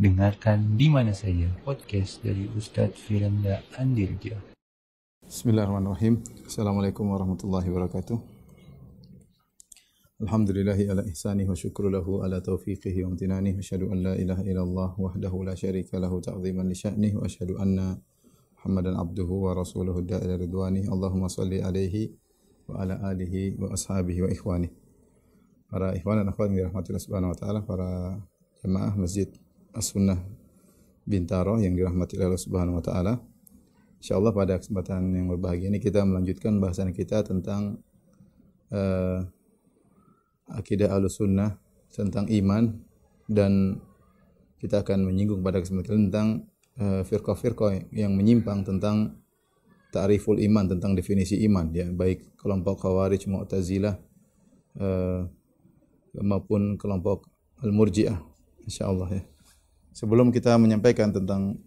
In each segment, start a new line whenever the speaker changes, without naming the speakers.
Dengarkan di mana saja podcast dari Ustadz Firanda Andirja.
Bismillahirrahmanirrahim. Assalamualaikum warahmatullahi wabarakatuh. Alhamdulillahi ala ihsanih wa syukru lahu ala taufiqihi wa amtinanih. Asyhadu an la ilaha illallah wahdahu la syarika lahu ta'ziman li sya'nih wa asyhadu anna Muhammadan abduhu wa rasuluhu da'ila ridwanih. Allahumma salli alaihi wa ala alihi wa ashabihi wa ikhwanih. Para ikhwan dan akhwat yang dirahmati Allah Subhanahu wa taala, para jemaah Masjid As-Sunnah Bintaro yang dirahmati Allah Subhanahu wa taala. Insyaallah pada kesempatan yang berbahagia ini kita melanjutkan bahasan kita tentang uh, akidah Ahlussunnah tentang iman dan kita akan menyinggung pada kesempatan tentang uh, firqah-firqah yang menyimpang tentang ta'riful iman tentang definisi iman ya baik kelompok Khawarij, Mu'tazilah uh, maupun kelompok Al-Murji'ah insyaallah ya. Sebelum kita menyampaikan tentang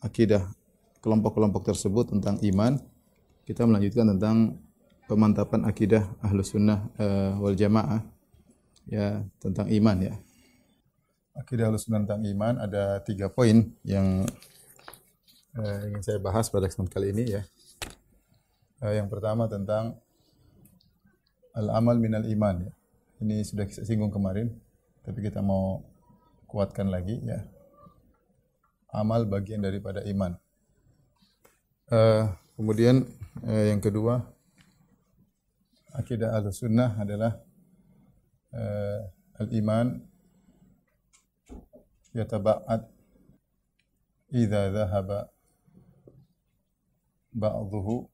akidah kelompok-kelompok tersebut tentang iman, kita melanjutkan tentang pemantapan akidah Ahlus Sunnah uh, wal Jamaah ya tentang iman ya. Akidah Ahlus Sunnah tentang iman ada tiga poin yang uh, ingin saya bahas pada kesempatan kali ini ya. Uh, yang pertama tentang al-amal minal iman ya. Ini sudah saya singgung kemarin, tapi kita mau kuatkan lagi ya. Amal bagian daripada iman. Uh, kemudian uh, yang kedua akidah al-sunnah adalah uh, al-iman yataba'ad idza dhahaba ba'dhuhu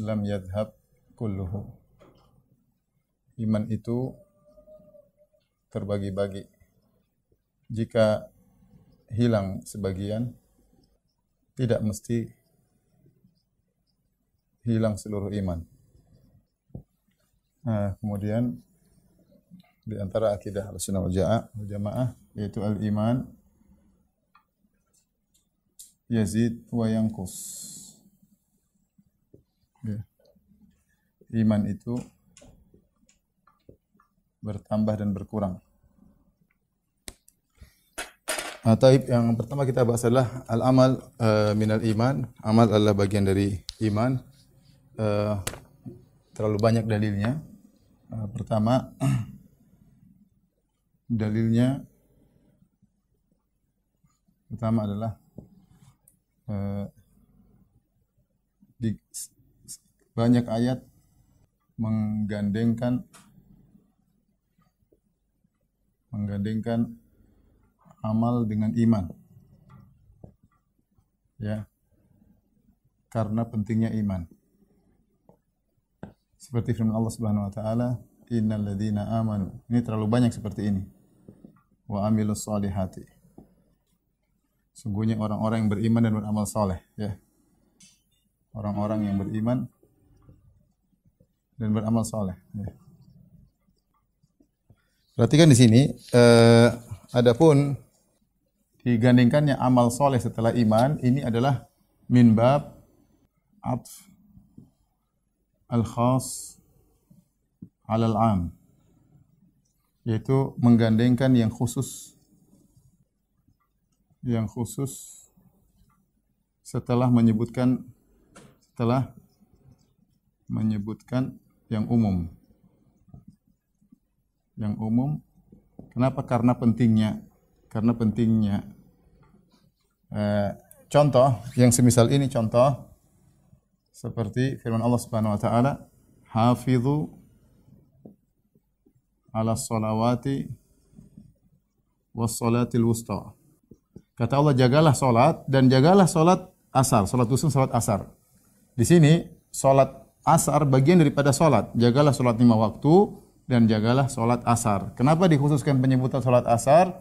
lam yadhhab kulluhu iman itu terbagi-bagi jika hilang sebagian tidak mesti hilang seluruh iman Nah, kemudian di antara akidah Ahlussunnah wal Jamaah yaitu al-iman yazid wa yanqus. Ya. Iman itu bertambah dan berkurang. Nah, taib yang pertama kita bahas adalah al-amal uh, minal iman. Amal adalah bagian dari iman. Uh, terlalu banyak dalilnya. Uh, pertama dalilnya pertama adalah uh, di banyak ayat menggandengkan menggandengkan amal dengan iman. Ya. Karena pentingnya iman. Seperti firman Allah Subhanahu wa taala, "Innal ladzina amanu." Ini terlalu banyak seperti ini. Wa amilus solihati. Sungguhnya orang-orang yang beriman dan beramal soleh, ya. Orang-orang yang beriman dan beramal soleh. Ya. Perhatikan di sini, eh, adapun digandingkannya amal soleh setelah iman, ini adalah min bab atf al-khas alal am. Yaitu menggandengkan yang khusus yang khusus setelah menyebutkan setelah menyebutkan yang umum yang umum kenapa karena pentingnya karena pentingnya eh, contoh yang semisal ini contoh seperti firman Allah Subhanahu wa taala, "Hafizu ala salawati was salatil wusta." Kata Allah, jagalah salat dan jagalah salat asar, salat dusun, salat asar. Di sini salat asar bagian daripada salat. Jagalah salat lima waktu dan jagalah salat asar. Kenapa dikhususkan penyebutan salat asar?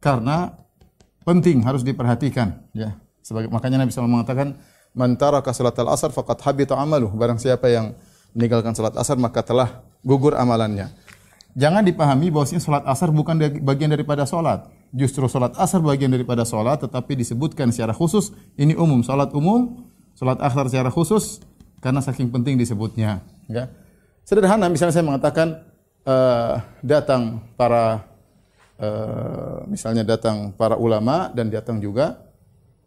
Karena penting harus diperhatikan ya. Sebagai makanya Nabi SAW mengatakan man taraka salatal asar faqad habita amaluh. Barang siapa yang meninggalkan salat asar maka telah gugur amalannya. Jangan dipahami bahwasanya salat asar bukan bagian daripada salat. Justru salat asar bagian daripada salat tetapi disebutkan secara khusus ini umum salat umum, salat asar secara khusus karena saking penting disebutnya, ya. Sederhana misalnya saya mengatakan uh, datang para uh, misalnya datang para ulama dan datang juga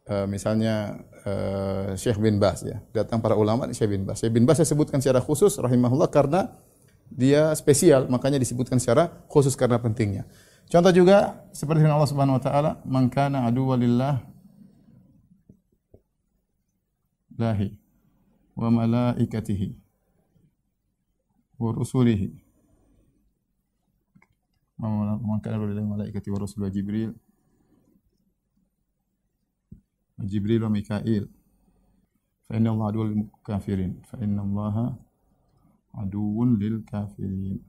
uh, misalnya uh, Syekh bin Bas ya. Datang para ulama Syekh bin Bas. Syekh bin Bas saya sebutkan secara khusus rahimahullah karena dia spesial, makanya disebutkan secara khusus karena pentingnya. Contoh juga seperti Allah Subhanahu wa taala, "Man kana aduwwalillah lahi wa malaikatihi wa rusulihi man kana lillahi malaikati wa rusul wa jibril. Wa jibril wa mikail. Fa inna allaha aduwwul lil kafirin. Fa inna allaha aduwwun lil kafirin.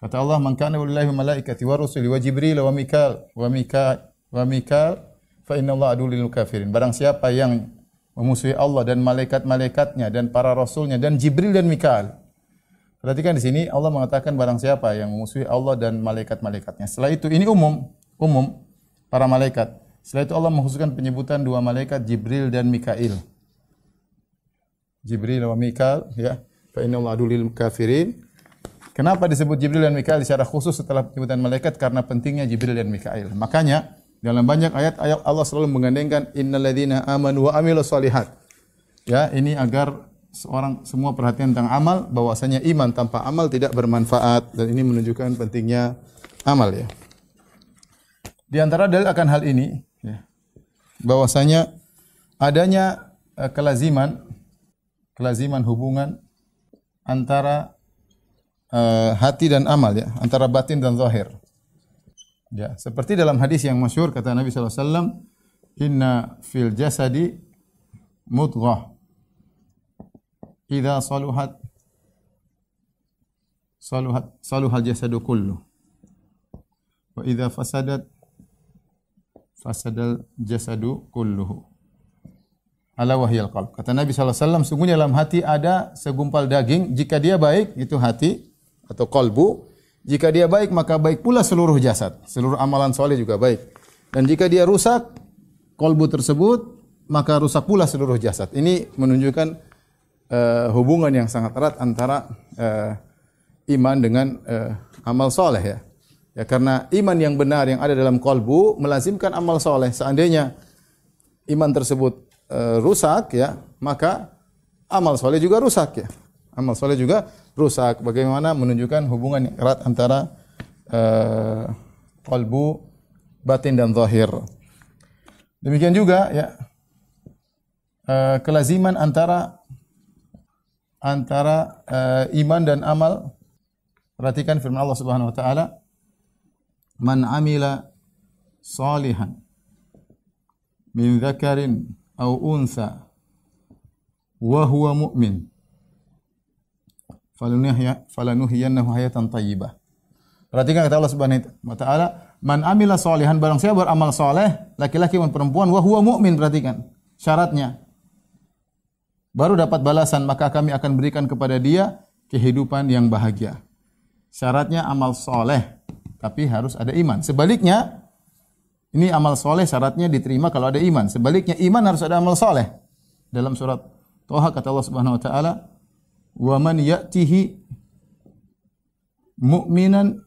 Kata Allah man kana lillahi malaikati wa rusuli wa jibril wa mikail wa mikail wa mikail fa inna allaha aduwwul lil kafirin. Barang siapa yang memusuhi Allah dan malaikat-malaikatnya dan para rasulnya dan Jibril dan Mikael. Perhatikan di sini Allah mengatakan barang siapa yang memusuhi Allah dan malaikat-malaikatnya. Setelah itu ini umum, umum para malaikat. Setelah itu Allah mengkhususkan penyebutan dua malaikat Jibril dan Mikail. Jibril dan Mikail ya. Fa inna Allah adulil kafirin. Kenapa disebut Jibril dan Mikail secara khusus setelah penyebutan malaikat? Karena pentingnya Jibril dan Mikail. Makanya dalam banyak ayat ayat Allah selalu mengandengkan innalladzina amanu wa amilus. Ya, ini agar seorang semua perhatian tentang amal bahwasanya iman tanpa amal tidak bermanfaat dan ini menunjukkan pentingnya amal ya. Di antara dalil akan hal ini ya, bahwasanya adanya uh, kelaziman kelaziman hubungan antara uh, hati dan amal ya, antara batin dan zahir. Ya, seperti dalam hadis yang masyhur kata Nabi sallallahu alaihi wasallam, "Inna fil jasadi mudghah. Idza saluhat saluhat saluhal jasadu kullu. Wa idza fasadat fasadal jasadu kulluhu. Ala wahyal qalb. Kata Nabi sallallahu alaihi wasallam sungguhnya dalam hati ada segumpal daging. Jika dia baik itu hati atau kolbu jika dia baik maka baik pula seluruh jasad seluruh amalan soleh juga baik dan jika dia rusak kolbu tersebut maka rusak pula seluruh jasad ini menunjukkan uh, hubungan yang sangat erat antara uh, iman dengan uh, amal soleh ya. Ya karena iman yang benar yang ada dalam kolbu melazimkan amal soleh. Seandainya iman tersebut uh, rusak ya, maka amal soleh juga rusak ya. Amal soleh juga rusak. Bagaimana menunjukkan hubungan erat antara uh, batin dan zahir. Demikian juga ya uh, kelaziman antara antara uh, iman dan amal. Perhatikan firman Allah Subhanahu wa taala, "Man amila salihan min dzakarin aw untha wa huwa mu'min falanuhyiyannahu hayatan thayyibah." Perhatikan kata Allah Subhanahu wa taala, "Man amila salihan barang siapa beramal saleh, laki-laki maupun perempuan wa huwa mu'min." Perhatikan syaratnya baru dapat balasan maka kami akan berikan kepada dia kehidupan yang bahagia. Syaratnya amal soleh, tapi harus ada iman. Sebaliknya, ini amal soleh syaratnya diterima kalau ada iman. Sebaliknya iman harus ada amal soleh. Dalam surat Toha kata Allah Subhanahu Wa Taala, wa man ya'tihi mu'minan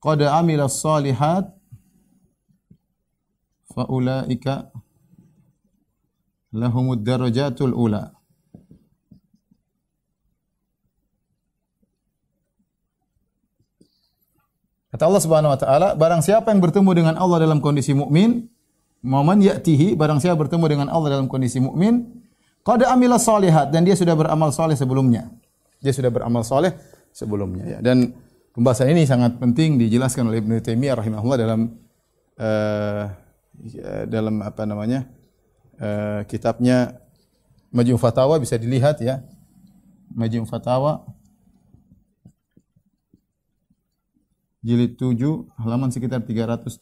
qad amila salihat fa ulaika lahumud darajatul ula. Kata Allah Subhanahu wa taala, barang siapa yang bertemu dengan Allah dalam kondisi mukmin, momen ya'tihi, barang siapa bertemu dengan Allah dalam kondisi mukmin, qad amila salihat dan dia sudah beramal saleh sebelumnya. Dia sudah beramal saleh sebelumnya ya. Dan pembahasan ini sangat penting dijelaskan oleh Ibnu Taimiyah rahimahullah dalam uh, dalam apa namanya? uh, kitabnya Majmu' Fatawa bisa dilihat ya. Majmu' Fatawa jilid 7 halaman sekitar 332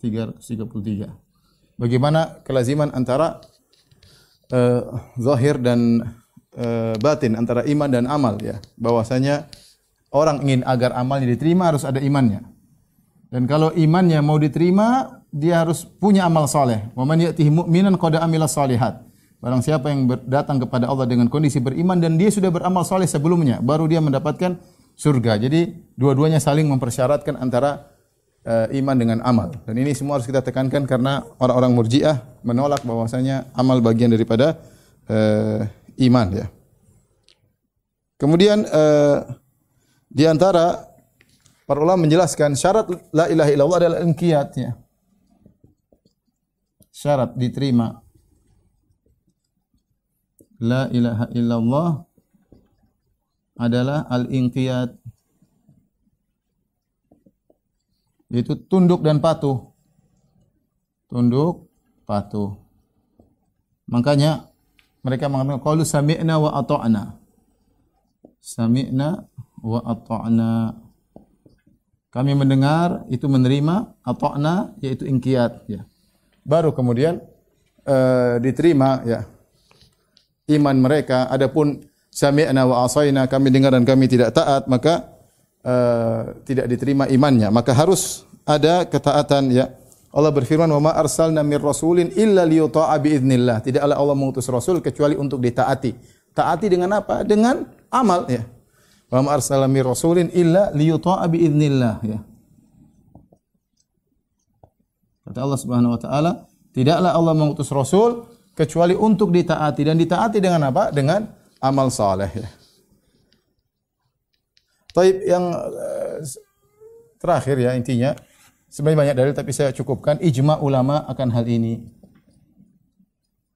333. Bagaimana kelaziman antara uh, zahir dan uh, batin antara iman dan amal ya. Bahwasanya orang ingin agar amalnya diterima harus ada imannya. Dan kalau imannya mau diterima, dia harus punya amal soleh. Wa man ya'tihi mu'minan qad amila salihat. Barang siapa yang datang kepada Allah dengan kondisi beriman dan dia sudah beramal soleh sebelumnya, baru dia mendapatkan surga. Jadi dua-duanya saling mempersyaratkan antara uh, iman dengan amal. Dan ini semua harus kita tekankan karena orang-orang Murji'ah menolak bahwasanya amal bagian daripada uh, iman ya. Kemudian uh, di antara para ulama menjelaskan syarat la ilaha illallah adalah inqiyat ya. Syarat diterima la ilaha illallah adalah al-inqiyat yaitu tunduk dan patuh. Tunduk, patuh. Makanya mereka mengatakan qalu sami'na wa ata'na. Sami'na wa ata'na. Kami mendengar itu menerima ata'na yaitu ingkiat ya. Baru kemudian uh, diterima ya iman mereka adapun sami'na wa asaina kami dengar dan kami tidak taat maka uh, tidak diterima imannya. Maka harus ada ketaatan ya. Allah berfirman, "Wa ma arsalna mir rasulin illa liyuta'a biidznillah." Tidaklah Allah mengutus rasul kecuali untuk ditaati. Taati dengan apa? Dengan amal ya. Wa ma arsalna mir rasulin illa liyuta'a biidznillah ya. Kata Allah Subhanahu wa taala, tidaklah Allah mengutus rasul kecuali untuk ditaati dan ditaati dengan apa? Dengan amal saleh ya. Taib yang uh, terakhir ya intinya sebenarnya banyak dalil tapi saya cukupkan ijma ulama akan hal ini.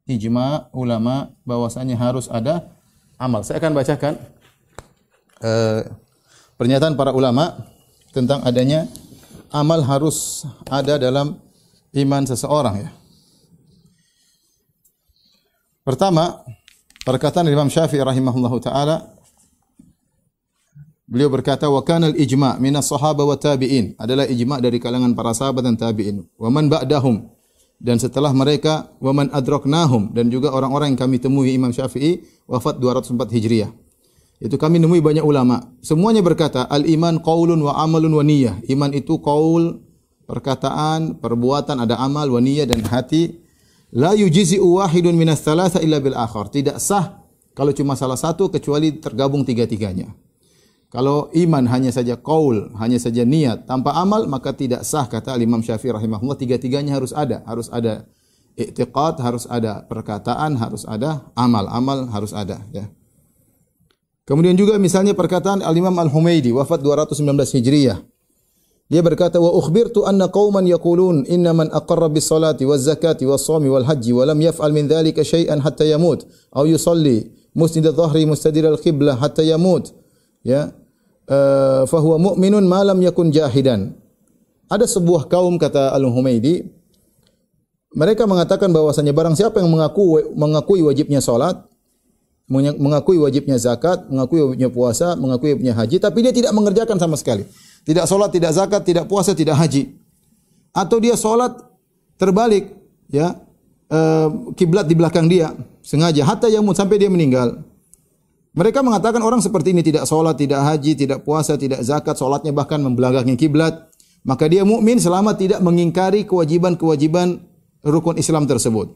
Ijma ulama bahwasanya harus ada amal. Saya akan bacakan uh, pernyataan para ulama tentang adanya amal harus ada dalam iman seseorang ya. Pertama, perkataan Imam Syafi'i rahimahullahu taala Beliau berkata wa kana al-ijma' min as-sahaba wa tabi'in adalah ijma' dari kalangan para sahabat dan tabi'in. Wa man ba'dahum dan setelah mereka wa man adraknahum dan juga orang-orang yang kami temui Imam Syafi'i wafat 204 Hijriah. Itu kami nemui banyak ulama. Semuanya berkata al-iman qaulun wa amalun wa niyyah. Iman itu qaul, perkataan, perbuatan, ada amal, wa niyyah dan hati. La yujzi'u wahidun minas thalatha illa bil akhar. Tidak sah kalau cuma salah satu kecuali tergabung tiga-tiganya. Kalau iman hanya saja qaul, hanya saja niat tanpa amal maka tidak sah kata Imam Syafi'i rahimahullah tiga-tiganya harus ada, harus ada i'tiqad, harus ada perkataan, harus ada amal, amal harus ada ya. Kemudian juga misalnya perkataan Al-Imam Al-Humaidi wafat 219 Hijriah. Dia berkata wa ukhbirtu anna qauman yaqulun inna man aqarra bis salati waz zakati was shawmi wal haji wa lam yaf'al min dhalika shay'an hatta yamut aw yusalli musnid adh-dhahri mustadir al-qiblah hatta yamut ya fahuwa mu'minun malam yakun jahidan. Ada sebuah kaum kata Al-Humaidi mereka mengatakan bahwasanya barang siapa yang mengaku mengakui wajibnya salat, mengakui wajibnya zakat, mengakui wajibnya puasa, mengakui wajibnya haji tapi dia tidak mengerjakan sama sekali. Tidak salat, tidak zakat, tidak puasa, tidak haji. Atau dia salat terbalik ya, uh, kiblat di belakang dia sengaja hatta yamut sampai dia meninggal. Mereka mengatakan orang seperti ini tidak sholat, tidak haji, tidak puasa, tidak zakat, sholatnya bahkan membelakangi kiblat. Maka dia mukmin selama tidak mengingkari kewajiban-kewajiban rukun Islam tersebut.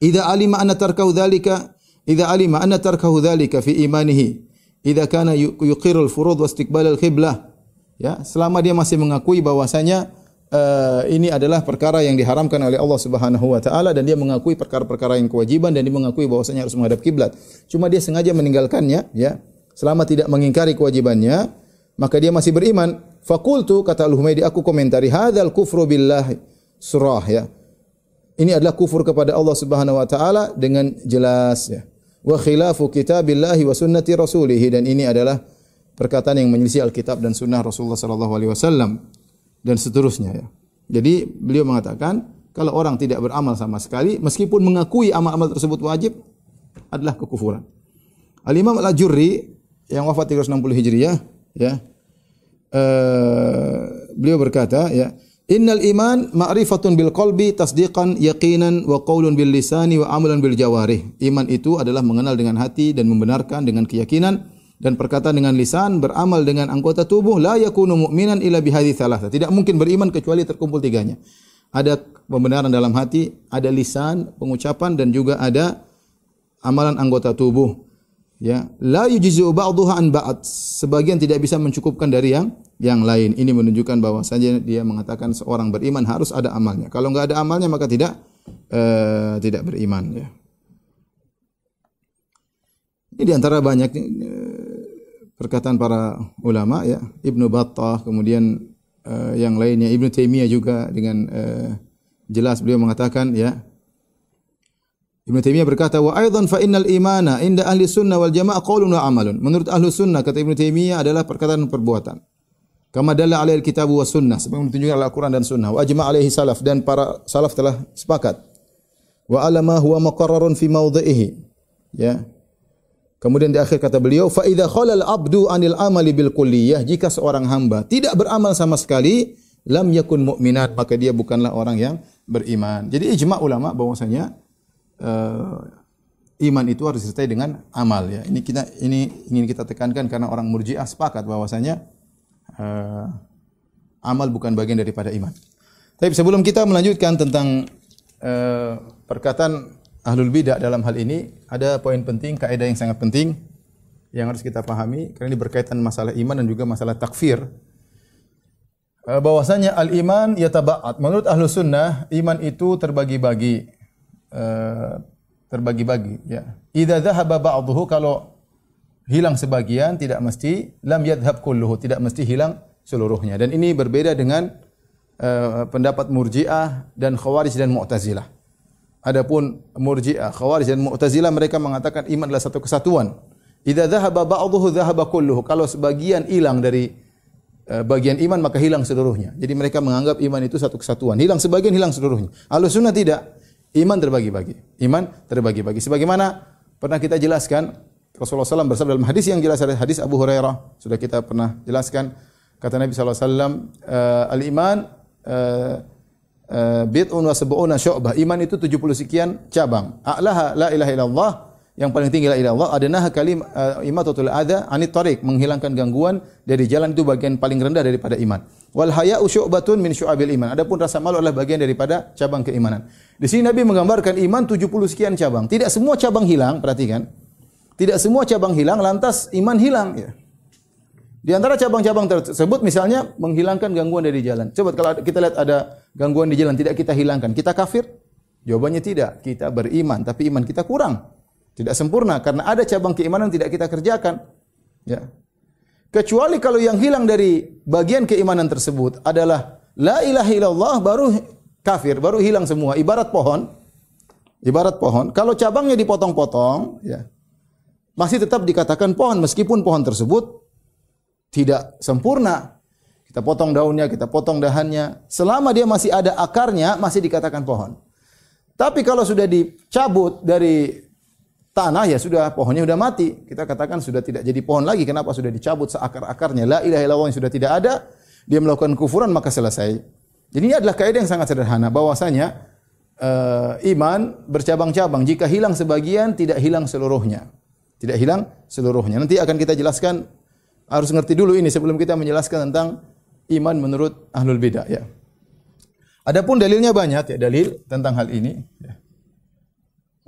Idza alima anna tarkahu dzalika, idza alima anna tarkahu dzalika fi imanihi, idza kana yuqirul furud wa istiqbal al-qiblah. Ya, selama dia masih mengakui bahwasanya uh, ini adalah perkara yang diharamkan oleh Allah Subhanahu wa taala dan dia mengakui perkara-perkara yang kewajiban dan dia mengakui bahwasanya harus menghadap kiblat. Cuma dia sengaja meninggalkannya ya. Selama tidak mengingkari kewajibannya, maka dia masih beriman. Fakultu kata Al-Humaydi aku komentari hadzal kufru billah surah ya. Ini adalah kufur kepada Allah Subhanahu wa taala dengan jelas ya. Wa khilafu kitabillahi wa sunnati rasulih dan ini adalah perkataan yang menyelisih Alkitab dan sunnah Rasulullah sallallahu alaihi wasallam dan seterusnya ya. Jadi beliau mengatakan kalau orang tidak beramal sama sekali meskipun mengakui amal-amal tersebut wajib adalah kekufuran. Al-Imam Al-Ajurri yang wafat 360 Hijriah ya. Uh, beliau berkata ya, Innal iman ma'rifatun bil qalbi tasdiqan yaqinan wa qaulun bil lisani wa amalan bil jawarih. Iman itu adalah mengenal dengan hati dan membenarkan dengan keyakinan dan perkataan dengan lisan, beramal dengan anggota tubuh, la yakunu mu'minan illa bihadhi thalatha. Tidak mungkin beriman kecuali terkumpul tiganya. Ada pembenaran dalam hati, ada lisan, pengucapan dan juga ada amalan anggota tubuh. ya la yujzi'u ba'daha an ba'd sebagian tidak bisa mencukupkan dari yang yang lain ini menunjukkan bahwa saja dia mengatakan seorang beriman harus ada amalnya kalau enggak ada amalnya maka tidak uh, tidak beriman ya ini di antara banyak uh, perkataan para ulama ya Ibnu Battah kemudian uh, yang lainnya Ibnu Taimiyah juga dengan uh, jelas beliau mengatakan ya Ibnu Taimiyah berkata wa aidan fa innal imana inda ahli sunnah wal jamaah qaulun wa amalun. Menurut ahli sunnah kata Ibnu Taimiyah adalah perkataan perbuatan. Kama dalla alaihi kitab wa sunnah sebagaimana ditunjukkan oleh Al-Qur'an dan sunnah. Wa ajma alaihi salaf dan para salaf telah sepakat. Wa alama huwa muqarrarun fi mawdhihi. Ya. Kemudian di akhir kata beliau fa idza khalal abdu anil amali bil kulliyah jika seorang hamba tidak beramal sama sekali lam yakun mu'minat maka dia bukanlah orang yang beriman. Jadi ijma ulama bahwasanya uh, iman itu harus disertai dengan amal ya. Ini kita ini ingin kita tekankan karena orang Murji'ah sepakat bahwasanya uh, amal bukan bagian daripada iman. Tapi sebelum kita melanjutkan tentang uh, perkataan ahlul bidah dalam hal ini, ada poin penting, kaidah yang sangat penting yang harus kita pahami karena ini berkaitan masalah iman dan juga masalah takfir. bahwasanya al-iman yataba'at. Menurut ahlu sunnah, iman itu terbagi-bagi Eh, terbagi-bagi ya. Idza dhahaba ba'dhuhu kalau hilang sebagian tidak mesti lam yadhhab kulluhu, tidak mesti hilang seluruhnya. Dan ini berbeda dengan uh, pendapat Murji'ah dan Khawarij dan Mu'tazilah. Adapun Murji'ah, Khawarij dan Mu'tazilah mereka mengatakan iman adalah satu kesatuan. Idza dhahaba ba'dhuhu dhahaba kulluhu. Kalau sebagian hilang dari uh, bagian iman maka hilang seluruhnya. Jadi mereka menganggap iman itu satu kesatuan. Hilang sebagian hilang seluruhnya. Ahlus-sunnah tidak. Iman terbagi-bagi. Iman terbagi-bagi. Sebagaimana pernah kita jelaskan, Rasulullah SAW bersabda dalam hadis yang jelas ada hadis Abu Hurairah. Sudah kita pernah jelaskan. Kata Nabi SAW, uh, Al-iman uh, uh, bid'un wa sab'una syu'bah. Iman itu 70 sekian cabang. A'laha la ilaha illallah yang paling tinggi la ilaha illallah adanaha kalim uh, imatatul adza anit tariq menghilangkan gangguan dari jalan itu bagian paling rendah daripada iman. Wal haya'u syu'batun min syu'abil iman. Adapun rasa malu adalah bagian daripada cabang keimanan. Di sini Nabi menggambarkan iman 70 sekian cabang. Tidak semua cabang hilang, perhatikan. Tidak semua cabang hilang lantas iman hilang ya. Di antara cabang-cabang tersebut misalnya menghilangkan gangguan dari jalan. Coba kalau kita lihat ada gangguan di jalan tidak kita hilangkan, kita kafir? Jawabannya tidak. Kita beriman tapi iman kita kurang. Tidak sempurna karena ada cabang keimanan yang tidak kita kerjakan. Ya. Kecuali kalau yang hilang dari bagian keimanan tersebut adalah la ilaha illallah baru kafir, baru hilang semua. Ibarat pohon. Ibarat pohon, kalau cabangnya dipotong-potong, ya. Masih tetap dikatakan pohon meskipun pohon tersebut tidak sempurna. Kita potong daunnya, kita potong dahannya, selama dia masih ada akarnya masih dikatakan pohon. Tapi kalau sudah dicabut dari tanah ya sudah pohonnya sudah mati. Kita katakan sudah tidak jadi pohon lagi. Kenapa sudah dicabut seakar-akarnya? La ilaha illallah yang sudah tidak ada, dia melakukan kufuran maka selesai. Jadi ini adalah kaidah yang sangat sederhana bahwasanya uh, iman bercabang-cabang. Jika hilang sebagian tidak hilang seluruhnya. Tidak hilang seluruhnya. Nanti akan kita jelaskan harus ngerti dulu ini sebelum kita menjelaskan tentang iman menurut ahlul bidah ya. Adapun dalilnya banyak ya dalil tentang hal ini ya.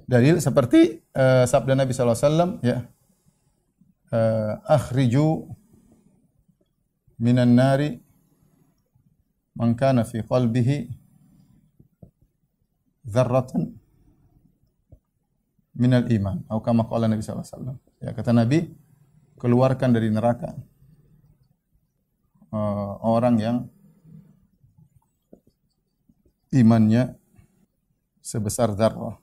Dalil seperti uh, sabda Nabi wasallam ya uh, akhriju minan nari man kana fi qalbihi dzarratan minal iman. Atau kama qala Nabi wasallam ya kata Nabi keluarkan dari neraka uh, orang yang imannya sebesar zarrah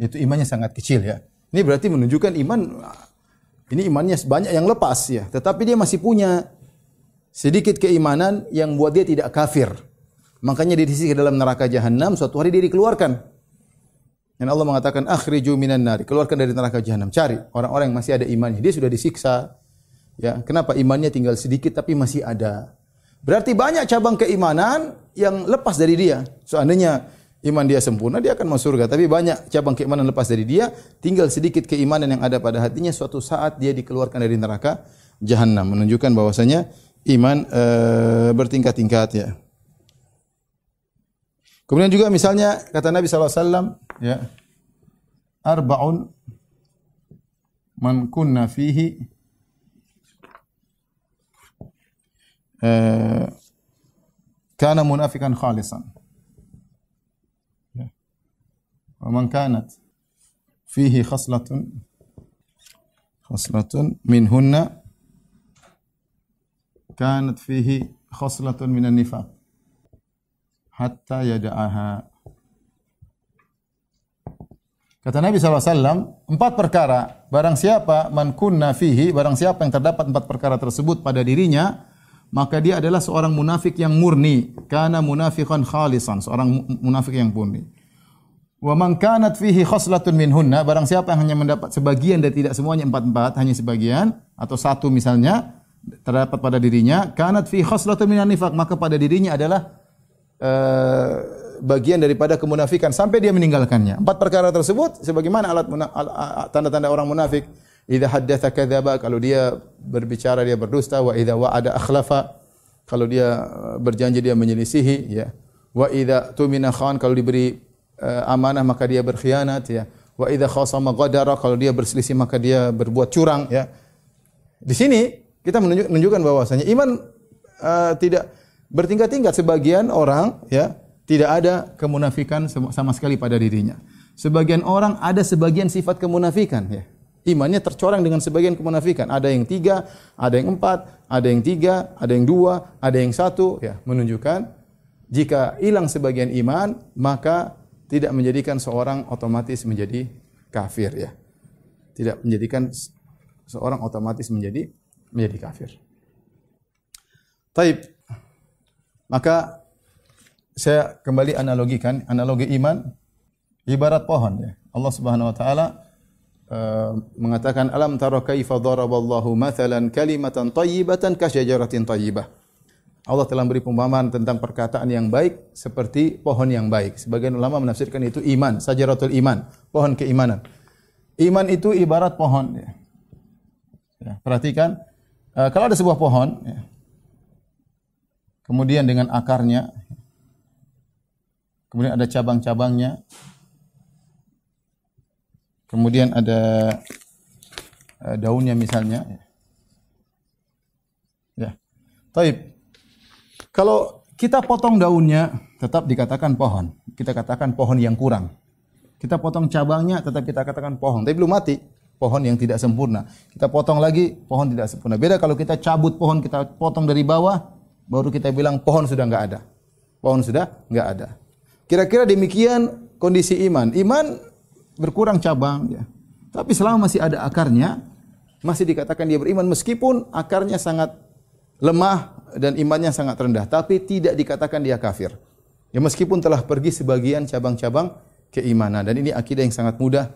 itu imannya sangat kecil ya. Ini berarti menunjukkan iman ini imannya banyak yang lepas ya, tetapi dia masih punya sedikit keimanan yang buat dia tidak kafir. Makanya dia disisi dalam neraka jahanam, suatu hari dia dikeluarkan. Dan Allah mengatakan akhriju minan nari, keluarkan dari neraka jahanam. Cari orang-orang yang masih ada imannya. Dia sudah disiksa. Ya, kenapa imannya tinggal sedikit tapi masih ada? Berarti banyak cabang keimanan yang lepas dari dia. Seandainya iman dia sempurna, dia akan masuk surga. Tapi banyak cabang keimanan lepas dari dia, tinggal sedikit keimanan yang ada pada hatinya, suatu saat dia dikeluarkan dari neraka jahanam. Menunjukkan bahwasanya iman e, bertingkat-tingkat ya. Kemudian juga misalnya kata Nabi SAW, ya, arbaun man kunna fihi eh, kana munafikan khalisan. Ya. Wa man kanat fihi khaslatun khaslatun minhunna kanat fihi khaslatun minan nifaq hatta yada'aha Kata Nabi SAW, empat perkara, barang siapa man kunna fihi, barang siapa yang terdapat empat perkara tersebut pada dirinya, maka dia adalah seorang munafik yang murni. Karena munafikan khalisan, seorang munafik yang murni. Wa man kanat fihi khoslatun minhunna, barang siapa yang hanya mendapat sebagian dan tidak semuanya empat-empat, hanya sebagian, atau satu misalnya, terdapat pada dirinya, kanat fihi khoslatun minan nifak, maka pada dirinya adalah uh, bagian daripada kemunafikan sampai dia meninggalkannya. Empat perkara tersebut sebagaimana alat tanda-tanda orang munafik. Idza haddatsa kadzaba kalau dia berbicara dia berdusta wa idza wa'ada akhlafa kalau dia uh, berjanji dia menyelisihi ya. Wa idza tumina khan kalau diberi uh, amanah maka dia berkhianat ya. Wa idza khasama ghadara kalau dia berselisih maka dia berbuat curang ya. Di sini kita menunjukkan bahwasanya iman uh, tidak bertingkat-tingkat sebagian orang ya tidak ada kemunafikan sama sekali pada dirinya. Sebagian orang ada sebagian sifat kemunafikan ya. Imannya tercorang dengan sebagian kemunafikan. Ada yang tiga, ada yang empat, ada yang tiga, ada yang dua, ada yang satu. Ya, menunjukkan jika hilang sebagian iman, maka tidak menjadikan seorang otomatis menjadi kafir ya. Tidak menjadikan seorang otomatis menjadi menjadi kafir. Taib. Maka saya kembali analogikan analogi iman ibarat pohon ya. Allah Subhanahu wa taala uh, mengatakan alam tara kaifa daraballahu mathalan kalimatan thayyibatan ka thayyibah. Allah telah beri perumpamaan tentang perkataan yang baik seperti pohon yang baik. Sebagian ulama menafsirkan itu iman, sajaratul iman, pohon keimanan. Iman itu ibarat pohon ya. ya perhatikan uh, kalau ada sebuah pohon ya, kemudian dengan akarnya Kemudian ada cabang-cabangnya. Kemudian ada uh, daunnya misalnya. Ya. Taib. Kalau kita potong daunnya, tetap dikatakan pohon. Kita katakan pohon yang kurang. Kita potong cabangnya, tetap kita katakan pohon. Tapi belum mati. Pohon yang tidak sempurna. Kita potong lagi, pohon tidak sempurna. Beda kalau kita cabut pohon, kita potong dari bawah, baru kita bilang pohon sudah nggak ada. Pohon sudah nggak ada. Kira-kira demikian kondisi iman. Iman berkurang cabang ya. Tapi selama masih ada akarnya, masih dikatakan dia beriman meskipun akarnya sangat lemah dan imannya sangat rendah, tapi tidak dikatakan dia kafir. Ya meskipun telah pergi sebagian cabang-cabang keimanan dan ini akidah yang sangat mudah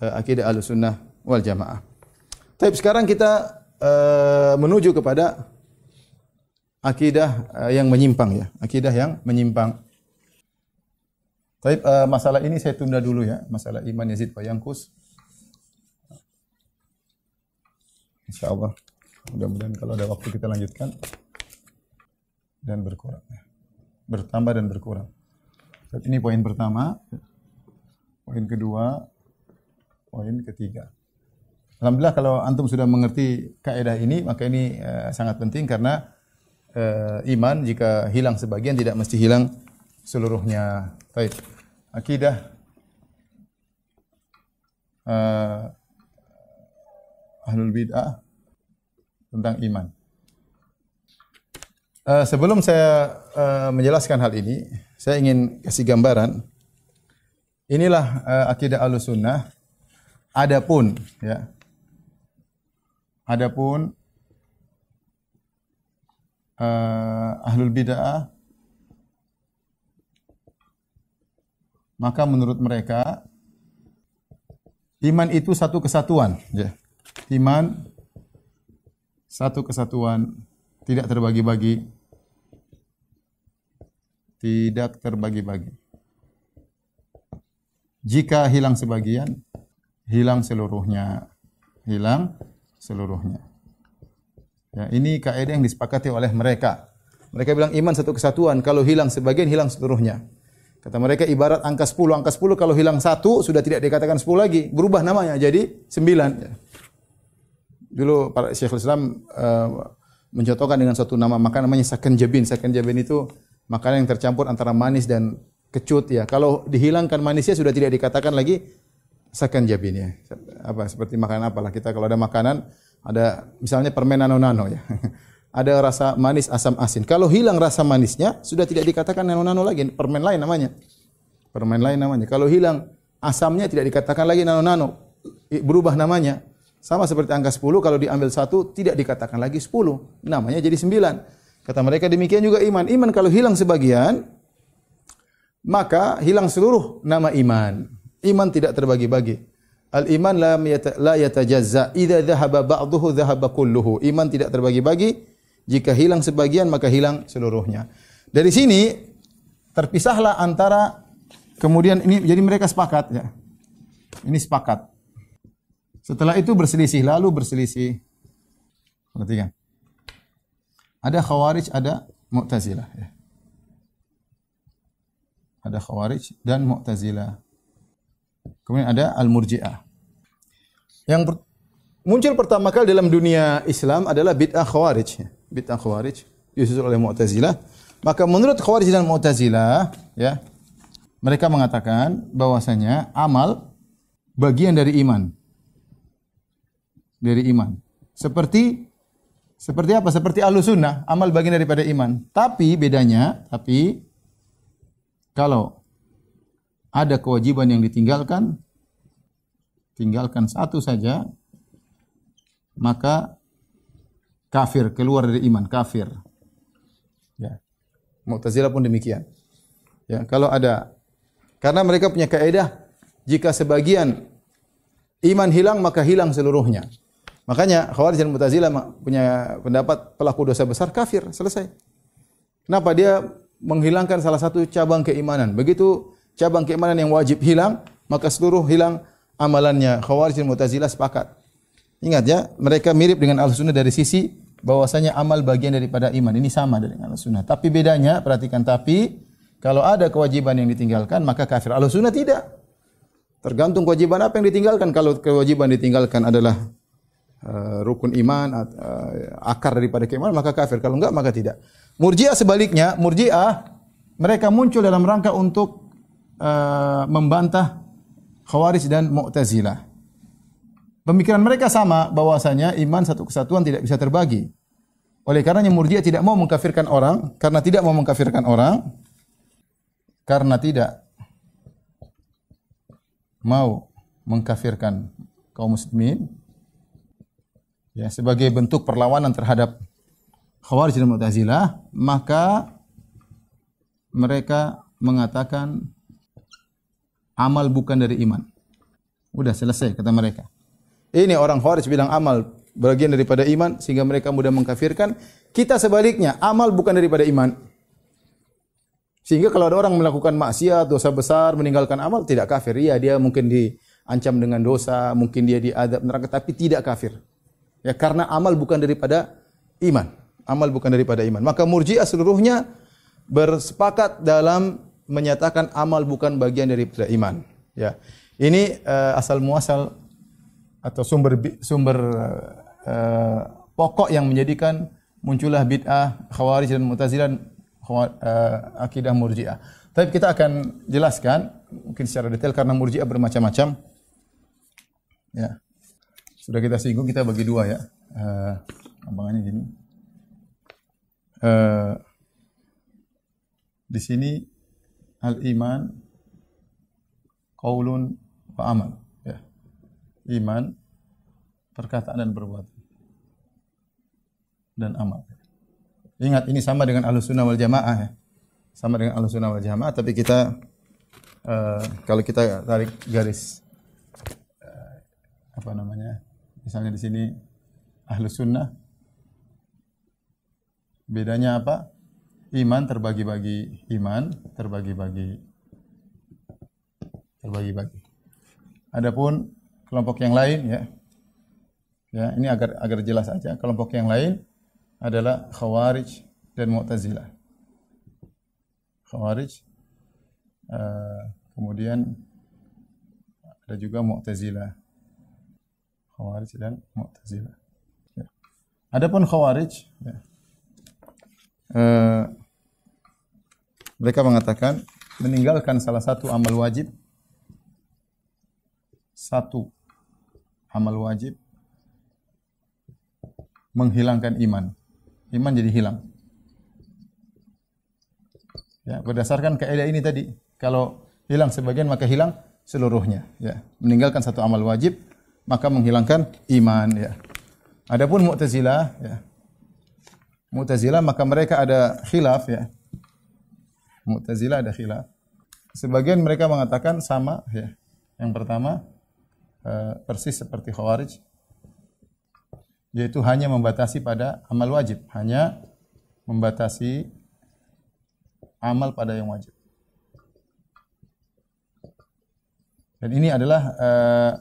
uh, akidah Ahlussunnah wal Jamaah. Tapi sekarang kita uh, menuju kepada akidah uh, yang menyimpang ya, akidah yang menyimpang. Tapi uh, masalah ini saya tunda dulu ya, masalah iman Yazid Bayangkus. Insya Allah. Mudah-mudahan kalau ada waktu kita lanjutkan dan berkurang. Bertambah dan berkurang. Tapi ini poin pertama. Poin kedua. Poin ketiga. Alhamdulillah kalau antum sudah mengerti kaidah ini, maka ini uh, sangat penting karena uh, iman jika hilang sebagian tidak mesti hilang seluruhnya. Baik akidah uh, ahlul bid'ah tentang iman. Uh, sebelum saya uh, menjelaskan hal ini, saya ingin kasih gambaran. Inilah uh, akidah sunnah. Adapun ya. Adapun uh, ahlul bid'ah maka menurut mereka iman itu satu kesatuan, ya. Iman satu kesatuan, tidak terbagi-bagi. Tidak terbagi-bagi. Jika hilang sebagian, hilang seluruhnya. Hilang seluruhnya. Ya, ini kaidah yang disepakati oleh mereka. Mereka bilang iman satu kesatuan, kalau hilang sebagian hilang seluruhnya. Kata mereka ibarat angka 10. Angka 10 kalau hilang satu sudah tidak dikatakan 10 lagi. Berubah namanya jadi 9. dulu para Syekhul Islam uh, mencontohkan dengan suatu nama makanan namanya saken jabin. Saken jabin itu makanan yang tercampur antara manis dan kecut ya. Kalau dihilangkan manisnya sudah tidak dikatakan lagi saken jabin ya. Apa seperti makanan apalah kita kalau ada makanan ada misalnya permen nano-nano ya. ada rasa manis asam asin. Kalau hilang rasa manisnya sudah tidak dikatakan nano-nano lagi, permen lain namanya. Permen lain namanya. Kalau hilang asamnya tidak dikatakan lagi nano-nano, berubah namanya. Sama seperti angka 10 kalau diambil satu tidak dikatakan lagi 10, namanya jadi 9. Kata mereka demikian juga iman. Iman kalau hilang sebagian maka hilang seluruh nama iman. Iman tidak terbagi-bagi. Al iman la yata, la yatajazza. Idza dhahaba ba'dahu dhahaba kulluhu. Iman tidak terbagi-bagi. Jika hilang sebagian maka hilang seluruhnya. Dari sini terpisahlah antara kemudian ini jadi mereka sepakat ya. Ini sepakat. Setelah itu berselisih, lalu berselisih. Perhatikan. Ada khawarij, ada mu'tazilah. Ya. Ada khawarij dan mu'tazilah. Kemudian ada al-murji'ah. Yang muncul pertama kali dalam dunia Islam adalah bid'ah khawarij. Ya. Bid'ah khawarij disusul oleh mu'tazilah. Maka menurut khawarij dan mu'tazilah, ya, mereka mengatakan bahwasanya amal bagian dari iman dari iman. Seperti seperti apa? Seperti ahlus sunnah, amal bagian daripada iman. Tapi bedanya, tapi kalau ada kewajiban yang ditinggalkan, tinggalkan satu saja, maka kafir, keluar dari iman, kafir. Ya. Mu'tazilah pun demikian. Ya, kalau ada karena mereka punya kaidah jika sebagian iman hilang maka hilang seluruhnya. Makanya Khawarij dan Mu'tazilah punya pendapat pelaku dosa besar kafir, selesai. Kenapa dia menghilangkan salah satu cabang keimanan? Begitu cabang keimanan yang wajib hilang, maka seluruh hilang amalannya. Khawarij dan Mu'tazilah sepakat. Ingat ya, mereka mirip dengan Al-Sunnah dari sisi bahwasanya amal bagian daripada iman. Ini sama dengan Al-Sunnah. Tapi bedanya, perhatikan tapi kalau ada kewajiban yang ditinggalkan maka kafir. Al-Sunnah tidak. Tergantung kewajiban apa yang ditinggalkan. Kalau kewajiban ditinggalkan adalah uh, rukun iman uh, akar daripada keimanan maka kafir kalau enggak maka tidak murji'ah sebaliknya murji'ah mereka muncul dalam rangka untuk uh, membantah khawarij dan mu'tazilah pemikiran mereka sama bahwasanya iman satu kesatuan tidak bisa terbagi oleh karenanya murji'ah tidak mau mengkafirkan orang karena tidak mau mengkafirkan orang karena tidak mau mengkafirkan kaum muslimin ya sebagai bentuk perlawanan terhadap Khawarij dan Mu'tazilah, maka mereka mengatakan amal bukan dari iman. Udah selesai kata mereka. Ini orang Khawarij bilang amal bagian daripada iman sehingga mereka mudah mengkafirkan. Kita sebaliknya, amal bukan daripada iman. Sehingga kalau ada orang melakukan maksiat, dosa besar, meninggalkan amal tidak kafir. Iya, dia mungkin diancam dengan dosa, mungkin dia diadab neraka tapi tidak kafir. Ya karena amal bukan daripada iman. Amal bukan daripada iman. Maka Murji'ah seluruhnya bersepakat dalam menyatakan amal bukan bagian daripada iman. Ya. Ini uh, asal muasal atau sumber sumber uh, pokok yang menjadikan muncullah bid'ah Khawarij dan Mu'tazilah uh, akidah Murji'ah. Tapi kita akan jelaskan mungkin secara detail karena Murji'ah bermacam-macam. Ya. Sudah kita singgung, kita bagi dua ya. Uh, gampangannya gini. Uh, di sini al-iman qaulun wa amal ya. Iman perkataan dan perbuatan dan amal. Ingat ini sama dengan Ahlussunnah wal Jamaah ya. Sama dengan Ahlussunnah wal Jamaah tapi kita uh, kalau kita tarik garis uh, apa namanya? Misalnya di sini ahlu sunnah. Bedanya apa? Iman terbagi-bagi. Iman terbagi-bagi. Terbagi-bagi. Adapun kelompok yang lain ya. Ya, ini agar agar jelas aja. Kelompok yang lain adalah Khawarij dan Mu'tazilah. Khawarij uh, kemudian ada juga Mu'tazilah. Khawarij dan Mu'tazilah. Adapun Khawarij ya, eh, mereka mengatakan meninggalkan salah satu amal wajib satu amal wajib menghilangkan iman. Iman jadi hilang. Ya, berdasarkan kaidah ini tadi, kalau hilang sebagian maka hilang seluruhnya, ya. Meninggalkan satu amal wajib maka menghilangkan iman, ya. Adapun Mu'tazilah, ya. Mu'tazilah maka mereka ada khilaf, ya. Mu'tazilah ada khilaf. Sebagian mereka mengatakan sama, ya. Yang pertama uh, persis seperti Khawarij, yaitu hanya membatasi pada amal wajib, hanya membatasi amal pada yang wajib. Dan ini adalah uh,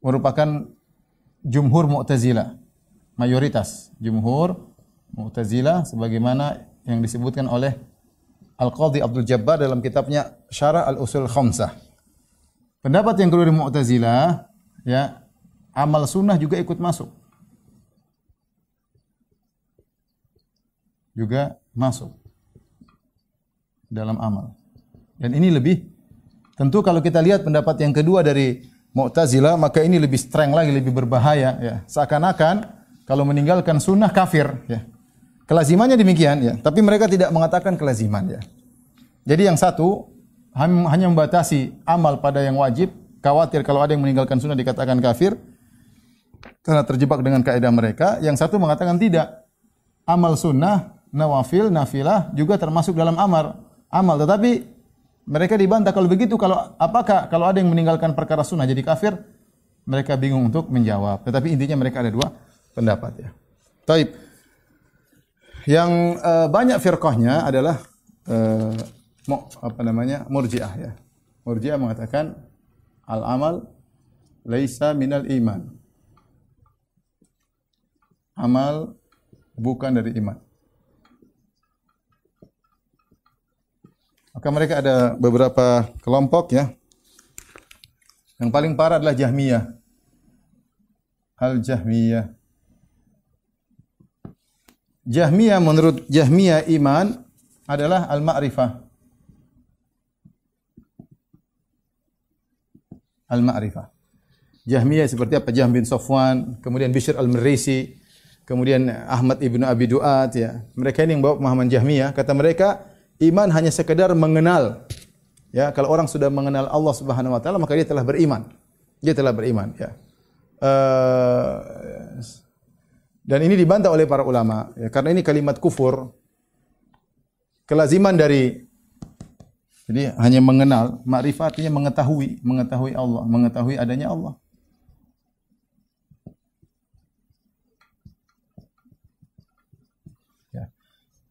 merupakan jumhur Mu'tazilah, mayoritas jumhur Mu'tazilah sebagaimana yang disebutkan oleh Al-Qadhi Abdul Jabbar dalam kitabnya Syarah Al-Usul Khamsah. Pendapat yang kedua dari Mu'tazilah ya amal sunnah juga ikut masuk. Juga masuk dalam amal. Dan ini lebih tentu kalau kita lihat pendapat yang kedua dari Mu'tazilah maka ini lebih streng lagi, lebih berbahaya ya. Seakan-akan kalau meninggalkan sunnah kafir ya. Kelazimannya demikian ya, tapi mereka tidak mengatakan kelaziman ya. Jadi yang satu hanya membatasi amal pada yang wajib, khawatir kalau ada yang meninggalkan sunnah dikatakan kafir karena terjebak dengan kaidah mereka. Yang satu mengatakan tidak. Amal sunnah, nawafil, nafilah juga termasuk dalam amal. Amal, tetapi mereka dibantah kalau begitu kalau apakah kalau ada yang meninggalkan perkara sunnah jadi kafir? Mereka bingung untuk menjawab. Tetapi intinya mereka ada dua pendapat ya. Taib. Yang uh, banyak firqahnya adalah uh, apa namanya? Murji'ah ya. Murji'ah mengatakan al amal laisa minal iman amal bukan dari iman. Maka mereka ada beberapa kelompok ya. Yang paling parah adalah Jahmiyah. Al-Jahmiyah. Jahmiyah menurut Jahmiyah iman adalah al-ma'rifah. Al-ma'rifah. Jahmiyah seperti apa? Jahm bin Safwan, kemudian Bishr al-Marisi, kemudian Ahmad ibnu Abi Duat ya. Mereka ini yang bawa pemahaman Jahmiyah. Kata mereka, iman hanya sekedar mengenal. Ya, kalau orang sudah mengenal Allah Subhanahu wa taala maka dia telah beriman. Dia telah beriman, ya. Uh, dan ini dibantah oleh para ulama ya, karena ini kalimat kufur kelaziman dari jadi hanya mengenal, makrifat mengetahui, mengetahui Allah, mengetahui adanya Allah.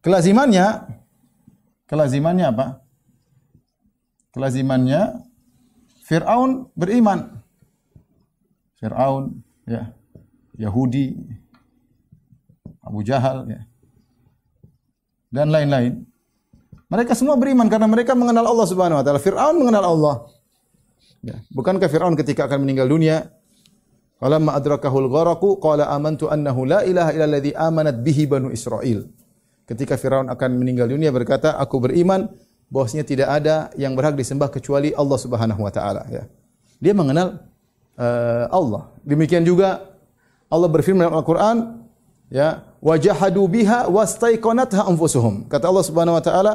Kelazimannya kelazimannya apa? Kelazimannya Firaun beriman. Firaun ya. Yahudi Abu Jahal ya. Dan lain-lain. Mereka semua beriman karena mereka mengenal Allah Subhanahu wa taala. Firaun mengenal Allah. Ya. Bukankah Firaun ketika akan meninggal dunia Falamma adrakahul gharaqu qala amantu annahu la ilaha illa alladhi amanat bihi banu Israil ketika Firaun akan meninggal dunia berkata, "Aku beriman bahwasanya tidak ada yang berhak disembah kecuali Allah Subhanahu wa taala." Ya. Dia mengenal uh, Allah. Demikian juga Allah berfirman dalam Al-Qur'an, ya, "Wajahadu biha wastaiqanatha anfusuhum." Kata Allah Subhanahu wa taala,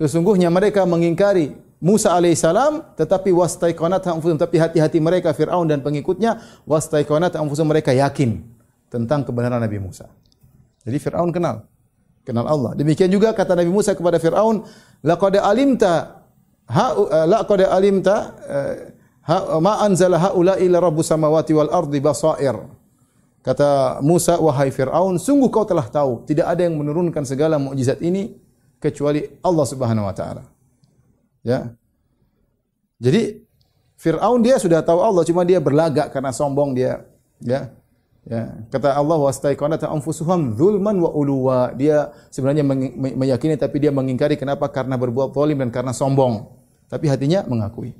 sesungguhnya mereka mengingkari Musa alaihissalam tetapi wastaiqanatha anfusuhum tapi hati-hati mereka Firaun dan pengikutnya wastaiqanatha anfusuhum mereka yakin tentang kebenaran Nabi Musa. Jadi Firaun kenal kenal Allah. Demikian juga kata Nabi Musa kepada Firaun, laqad alimta ha eh, laqad alimta eh, ha, ma anzala haula illa rabbus samawati wal ardi basair. Kata Musa, wahai Firaun, sungguh kau telah tahu tidak ada yang menurunkan segala mukjizat ini kecuali Allah Subhanahu wa taala. Ya. Jadi Firaun dia sudah tahu Allah cuma dia berlagak karena sombong dia ya Ya, kata Allah wastaiqanat anfusuhum zulman wa uluwa. Dia sebenarnya meyakini tapi dia mengingkari kenapa? Karena berbuat zalim dan karena sombong. Tapi hatinya mengakui.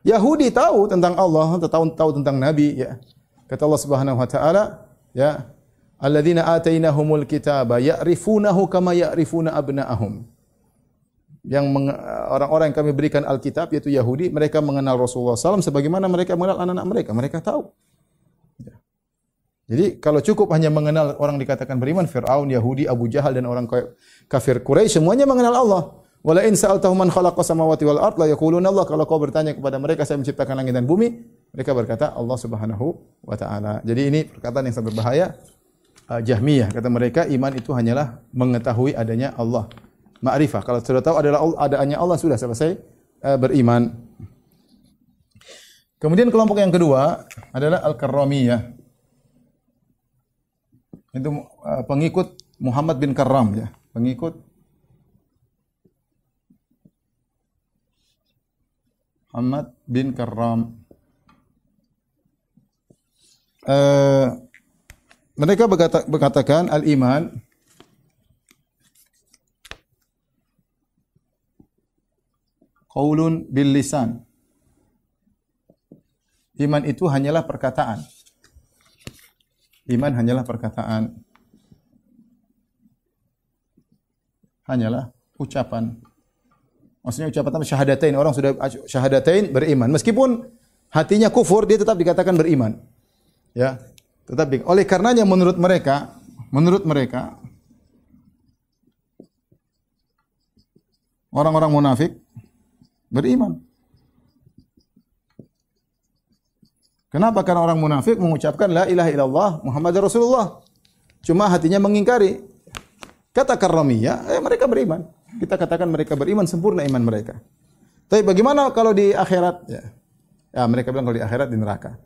Yahudi tahu tentang Allah, tahu tahu tentang nabi ya. Kata Allah Subhanahu wa taala, ya. alladzina atainahumul kitaba ya'rifunahu kama ya'rifuna abna'ahum. Yang orang-orang yang kami berikan Alkitab yaitu Yahudi, mereka mengenal Rasulullah SAW sebagaimana mereka mengenal anak-anak mereka. Mereka tahu. Jadi kalau cukup hanya mengenal orang dikatakan beriman, Fir'aun, Yahudi, Abu Jahal dan orang ka- kafir Quraisy semuanya mengenal Allah. Wala in sa'altahum man khalaqa samawati wal ard la yaquluna Allah. Kalau kau bertanya kepada mereka saya menciptakan langit dan bumi, mereka berkata Allah Subhanahu wa taala. Jadi ini perkataan yang sangat berbahaya. Uh, Jahmiyah kata mereka iman itu hanyalah mengetahui adanya Allah. Ma'rifah. Kalau sudah tahu adalah adanya Allah sudah selesai uh, beriman. Kemudian kelompok yang kedua adalah Al-Karramiyah. Itu uh, pengikut Muhammad bin Karram ya, pengikut Muhammad bin Karram. Uh, mereka berkata, berkatakan al-iman qaulun bil lisan. Iman itu hanyalah perkataan. Iman hanyalah perkataan. Hanyalah ucapan. Maksudnya ucapan apa? Syahadatain. Orang sudah syahadatain beriman. Meskipun hatinya kufur, dia tetap dikatakan beriman. Ya. Tetapi oleh karenanya menurut mereka, menurut mereka orang-orang munafik beriman. Kenapa? Karena orang munafik mengucapkan la ilaha illallah Muhammad Rasulullah. Cuma hatinya mengingkari. Kata karramiyah, eh, mereka beriman. Kita katakan mereka beriman sempurna iman mereka. Tapi bagaimana kalau di akhirat? Ya, ya mereka bilang kalau di akhirat di neraka.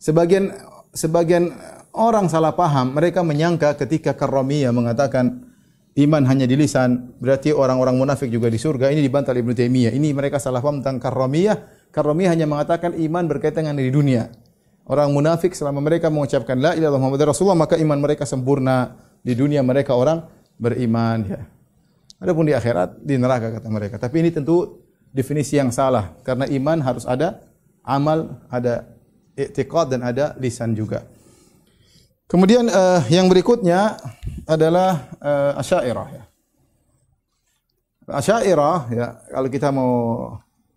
Sebagian sebagian orang salah paham, mereka menyangka ketika karramiyah mengatakan iman hanya di lisan, berarti orang-orang munafik juga di surga. Ini dibantah Ibnu Taimiyah. Ini mereka salah paham tentang karramiyah. Karramiyah hanya mengatakan iman berkaitan dengan di dunia. Orang munafik selama mereka mengucapkan la ilaha illallah Muhammadar Rasulullah maka iman mereka sempurna. Di dunia mereka orang beriman ya. Adapun di akhirat di neraka kata mereka. Tapi ini tentu definisi yang salah karena iman harus ada amal, ada i'tiqad dan ada lisan juga. Kemudian uh, yang berikutnya adalah uh, Asy'ariyah ya. Asy'ariyah ya, kalau kita mau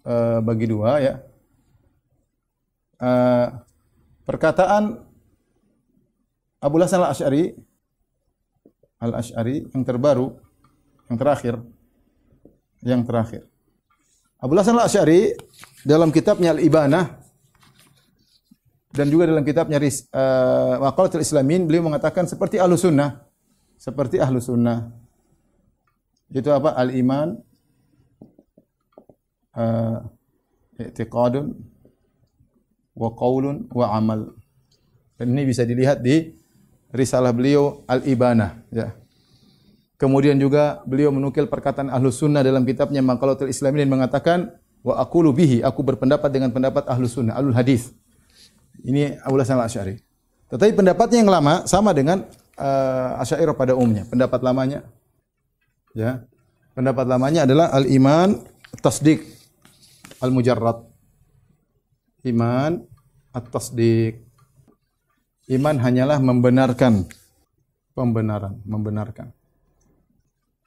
uh, bagi dua ya. Uh, perkataan Abu Hasan Al-Asy'ari Al-Asy'ari yang terbaru yang terakhir yang terakhir. Abu Hasan Al-Asy'ari dalam kitabnya Al-Ibanah dan juga dalam kitabnya uh, Maqalatul Islamin beliau mengatakan seperti ahlu sunnah. Seperti ahlu sunnah. Itu apa? Al iman i'tiqadun wa qaulun wa amal dan ini bisa dilihat di risalah beliau al ibanah ya kemudian juga beliau menukil perkataan ahlu sunnah dalam kitabnya Maqalatul Islamin dan mengatakan wa aqulu bihi aku berpendapat dengan pendapat ahlu sunnah alul hadis ini Abu Hasan Al-Asy'ari. Tetapi pendapatnya yang lama sama dengan uh, Asy'ariyah pada umumnya. Pendapat lamanya ya. Pendapat lamanya adalah al-iman tasdik al-mujarrad. Iman at-tasdik. Iman hanyalah membenarkan pembenaran, membenarkan.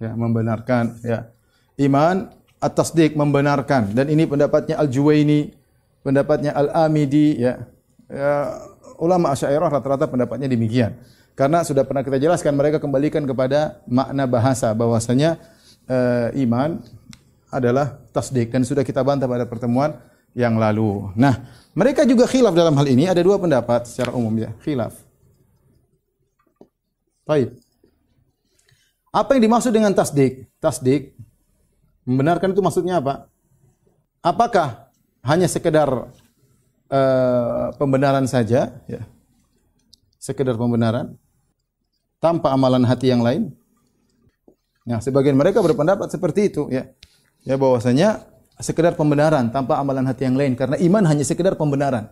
Ya, membenarkan ya. Iman at-tasdik membenarkan dan ini pendapatnya Al-Juwaini, pendapatnya Al-Amidi ya ya, ulama Asy'ariyah rata-rata pendapatnya demikian. Karena sudah pernah kita jelaskan mereka kembalikan kepada makna bahasa bahwasanya uh, iman adalah tasdik dan sudah kita bantah pada pertemuan yang lalu. Nah, mereka juga khilaf dalam hal ini ada dua pendapat secara umum ya, khilaf. Baik. Apa yang dimaksud dengan tasdik? Tasdik membenarkan itu maksudnya apa? Apakah hanya sekedar uh, pembenaran saja, ya. sekedar pembenaran, tanpa amalan hati yang lain. Nah, sebagian mereka berpendapat seperti itu, ya, ya bahwasanya sekedar pembenaran tanpa amalan hati yang lain, karena iman hanya sekedar pembenaran.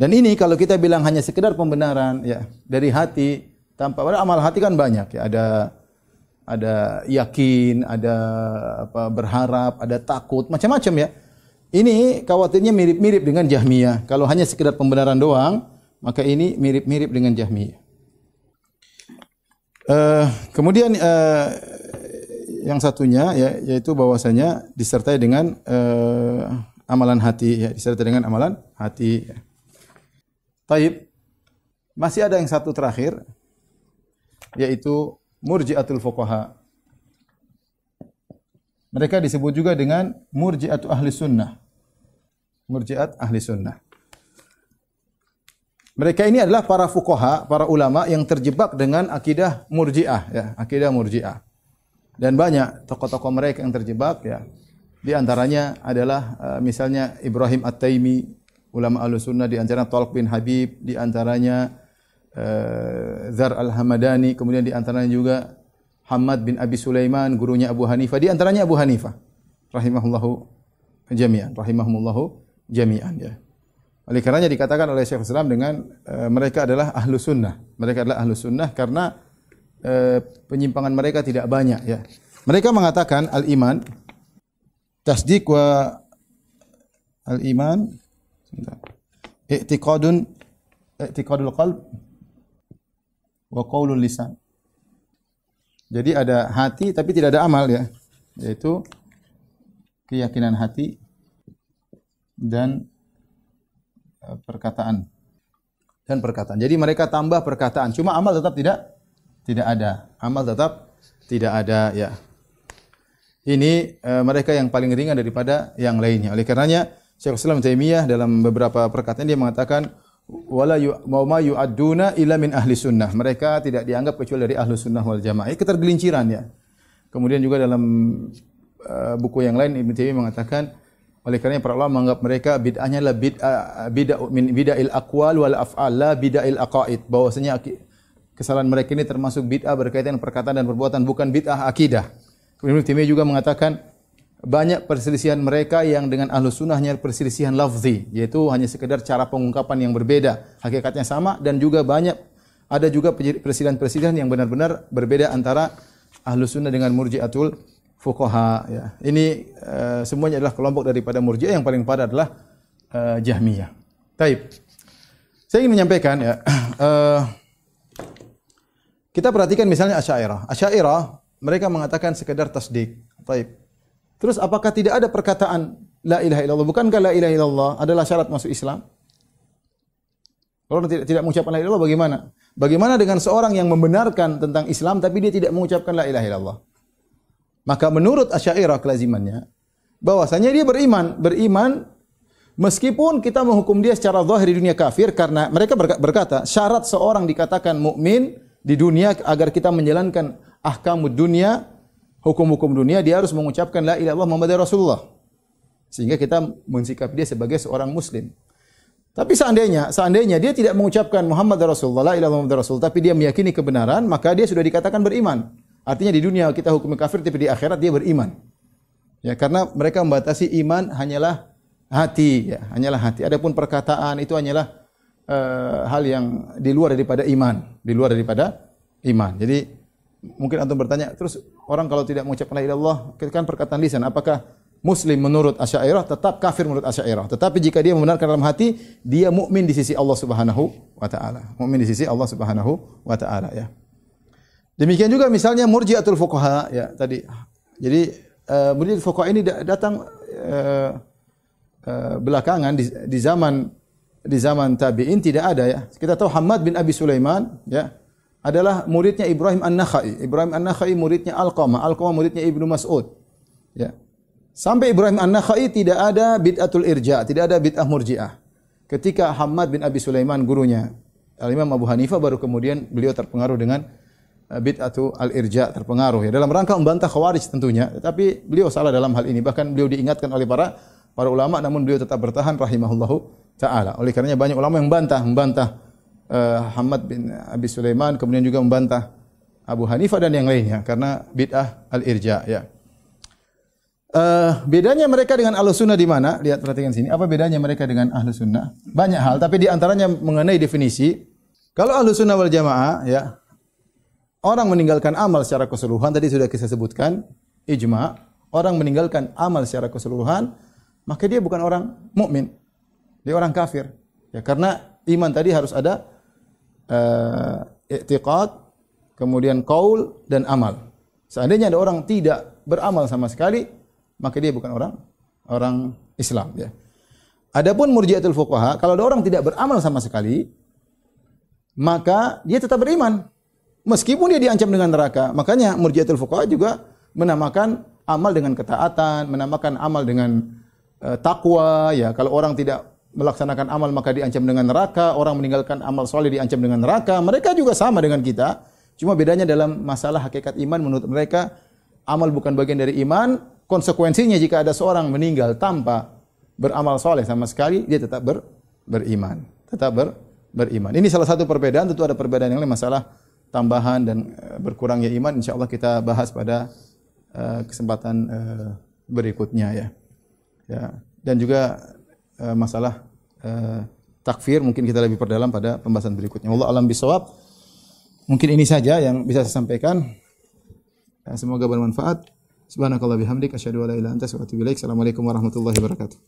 Dan ini kalau kita bilang hanya sekedar pembenaran, ya dari hati tanpa pada amal hati kan banyak, ya ada ada yakin, ada apa berharap, ada takut, macam-macam ya. Ini khawatirnya mirip-mirip dengan Jahmiyah. Kalau hanya sekedar pembenaran doang, maka ini mirip-mirip dengan Jahmiyah. Uh, kemudian uh, yang satunya ya yaitu bahwasanya disertai dengan uh, amalan hati ya disertai dengan amalan hati. Ya. Taib. Masih ada yang satu terakhir yaitu murji'atul fuqaha. Mereka disebut juga dengan murji'atu ahli sunnah. Murji'at ahli sunnah. Mereka ini adalah para fuqaha, para ulama yang terjebak dengan akidah murji'ah ya, akidah murji'ah. Dan banyak tokoh-tokoh mereka yang terjebak ya. Di antaranya adalah uh, misalnya Ibrahim At-Taimi, ulama Ahlussunnah di antaranya Talq bin Habib, di antaranya uh, Zar Al-Hamadani, kemudian di antaranya juga Hamad bin Abi Sulaiman, gurunya Abu Hanifah, di antaranya Abu Hanifah rahimahullahu jami'an, rahimahumullahu jami'an ya. Oleh karenanya dikatakan oleh Syekh Islam dengan e, mereka adalah ahlu sunnah. Mereka adalah ahlu sunnah karena e, penyimpangan mereka tidak banyak ya. Mereka mengatakan al-iman tasdik wa al-iman i'tiqadun i'tiqadul qalb wa qaulul lisan. Jadi ada hati tapi tidak ada amal ya. Yaitu keyakinan hati dan Eh, perkataan dan perkataan. Jadi mereka tambah perkataan, cuma amal tetap tidak tidak ada. Amal tetap tidak ada ya. Ini e, mereka yang paling ringan daripada yang lainnya. Oleh karenanya Syekh Islam Taimiyah dalam beberapa perkataan dia mengatakan wala mau ma yu'adduna illa min ahli sunnah. Mereka tidak dianggap kecuali dari ahli sunnah wal jamaah. Ini ketergelinciran ya. Kemudian juga dalam uh, buku yang lain Ibnu Taimiyah mengatakan oleh karena para ulama menganggap mereka bid'ahnya adalah bid'ah bid'ah min bid'ahil aqwal wal af'al la bid'ahil aqaid. Bahwasanya kesalahan mereka ini termasuk bid'ah berkaitan perkataan dan perbuatan bukan bid'ah akidah. Ibnu juga mengatakan banyak perselisihan mereka yang dengan ahlu sunnahnya perselisihan lafzi, yaitu hanya sekedar cara pengungkapan yang berbeda, hakikatnya sama dan juga banyak ada juga perselisihan-perselisihan yang benar-benar berbeda antara ahlu sunnah dengan murji'atul fuqaha ya. Ini uh, semuanya adalah kelompok daripada Murji'ah yang paling parah adalah uh, Jahmiyah. Taib. Saya ingin menyampaikan ya uh, kita perhatikan misalnya Asy'ariyah. Asy'ariyah mereka mengatakan sekedar tasdik. Taib. Terus apakah tidak ada perkataan la ilaha illallah? Bukankah la ilaha illallah adalah syarat masuk Islam? Kalau tidak tidak mengucapkan la ilaha illallah bagaimana? Bagaimana dengan seorang yang membenarkan tentang Islam tapi dia tidak mengucapkan la ilaha illallah? Maka menurut Asy'ariyah kelazimannya bahwasanya dia beriman, beriman meskipun kita menghukum dia secara zahir di dunia kafir karena mereka berkata syarat seorang dikatakan mukmin di dunia agar kita menjalankan ahkam dunia, hukum-hukum dunia dia harus mengucapkan la ilaha illallah Rasulullah. Sehingga kita mensikap dia sebagai seorang muslim. Tapi seandainya, seandainya dia tidak mengucapkan Muhammad Rasulullah, la ilaha Muhammad Rasul, tapi dia meyakini kebenaran, maka dia sudah dikatakan beriman. Artinya di dunia kita hukum kafir tapi di akhirat dia beriman. Ya, karena mereka membatasi iman hanyalah hati, ya, hanyalah hati. Adapun perkataan itu hanyalah uh, hal yang di luar daripada iman, di luar daripada iman. Jadi mungkin antum bertanya, terus orang kalau tidak mengucapkan la ilaha kan perkataan lisan, apakah muslim menurut Asy'ariyah tetap kafir menurut Asy'ariyah. Tetapi jika dia membenarkan dalam hati, dia mukmin di sisi Allah Subhanahu wa taala. Mukmin di sisi Allah Subhanahu wa taala ya. Demikian juga misalnya murjiatul fuqaha ya tadi. Jadi uh, murjiatul fuqaha ini datang uh, uh, belakangan di, di zaman di zaman tabi'in tidak ada ya. Kita tahu Hamad bin Abi Sulaiman ya adalah muridnya Ibrahim An-Nakhai. Ibrahim An-Nakhai muridnya Al-Qamah, Al-Qamah muridnya Ibnu Mas'ud. Ya. Sampai Ibrahim An-Nakhai tidak ada bid'atul irja, tidak ada bid'ah murji'ah. Ketika Hamad bin Abi Sulaiman gurunya Al-Imam Abu Hanifah baru kemudian beliau terpengaruh dengan Eh, bid'atu al-irja terpengaruh ya dalam rangka membantah khawarij tentunya tapi beliau salah dalam hal ini bahkan beliau diingatkan oleh para para ulama namun beliau tetap bertahan rahimahullahu taala oleh karenanya banyak ulama yang membantah membantah uh, Hamad bin Abi Sulaiman kemudian juga membantah Abu Hanifah dan yang lainnya karena bid'ah al-irja ya Uh, bedanya mereka dengan ahlu sunnah di mana? Lihat perhatikan sini. Apa bedanya mereka dengan ahlu sunnah? Banyak hal, tapi di antaranya mengenai definisi. Kalau ahlu sunnah wal jamaah, ya orang meninggalkan amal secara keseluruhan tadi sudah kita sebutkan ijma orang meninggalkan amal secara keseluruhan maka dia bukan orang mukmin dia orang kafir ya karena iman tadi harus ada uh, i'tiqad kemudian kaul dan amal. Seandainya ada orang tidak beramal sama sekali, maka dia bukan orang orang Islam ya. Adapun murjiatul fuqaha, kalau ada orang tidak beramal sama sekali, maka dia tetap beriman. Meskipun dia diancam dengan neraka. Makanya murjiatul fuqaha juga menamakan amal dengan ketaatan, menamakan amal dengan uh, takwa ya. Kalau orang tidak melaksanakan amal maka diancam dengan neraka, orang meninggalkan amal soleh diancam dengan neraka. Mereka juga sama dengan kita. Cuma bedanya dalam masalah hakikat iman menurut mereka amal bukan bagian dari iman. Konsekuensinya jika ada seorang meninggal tanpa beramal soleh sama sekali, dia tetap ber, beriman. Tetap ber, beriman. Ini salah satu perbedaan, tentu ada perbedaan yang lain masalah tambahan dan uh, berkurangnya iman. Insya Allah kita bahas pada uh, kesempatan uh, berikutnya ya. ya. Dan juga uh, masalah uh, takfir mungkin kita lebih perdalam pada pembahasan berikutnya. Allah alam bisawab. Mungkin ini saja yang bisa saya sampaikan. Semoga bermanfaat. Subhanakallah bihamdik asyhadu an la anta. Assalamualaikum warahmatullahi wabarakatuh.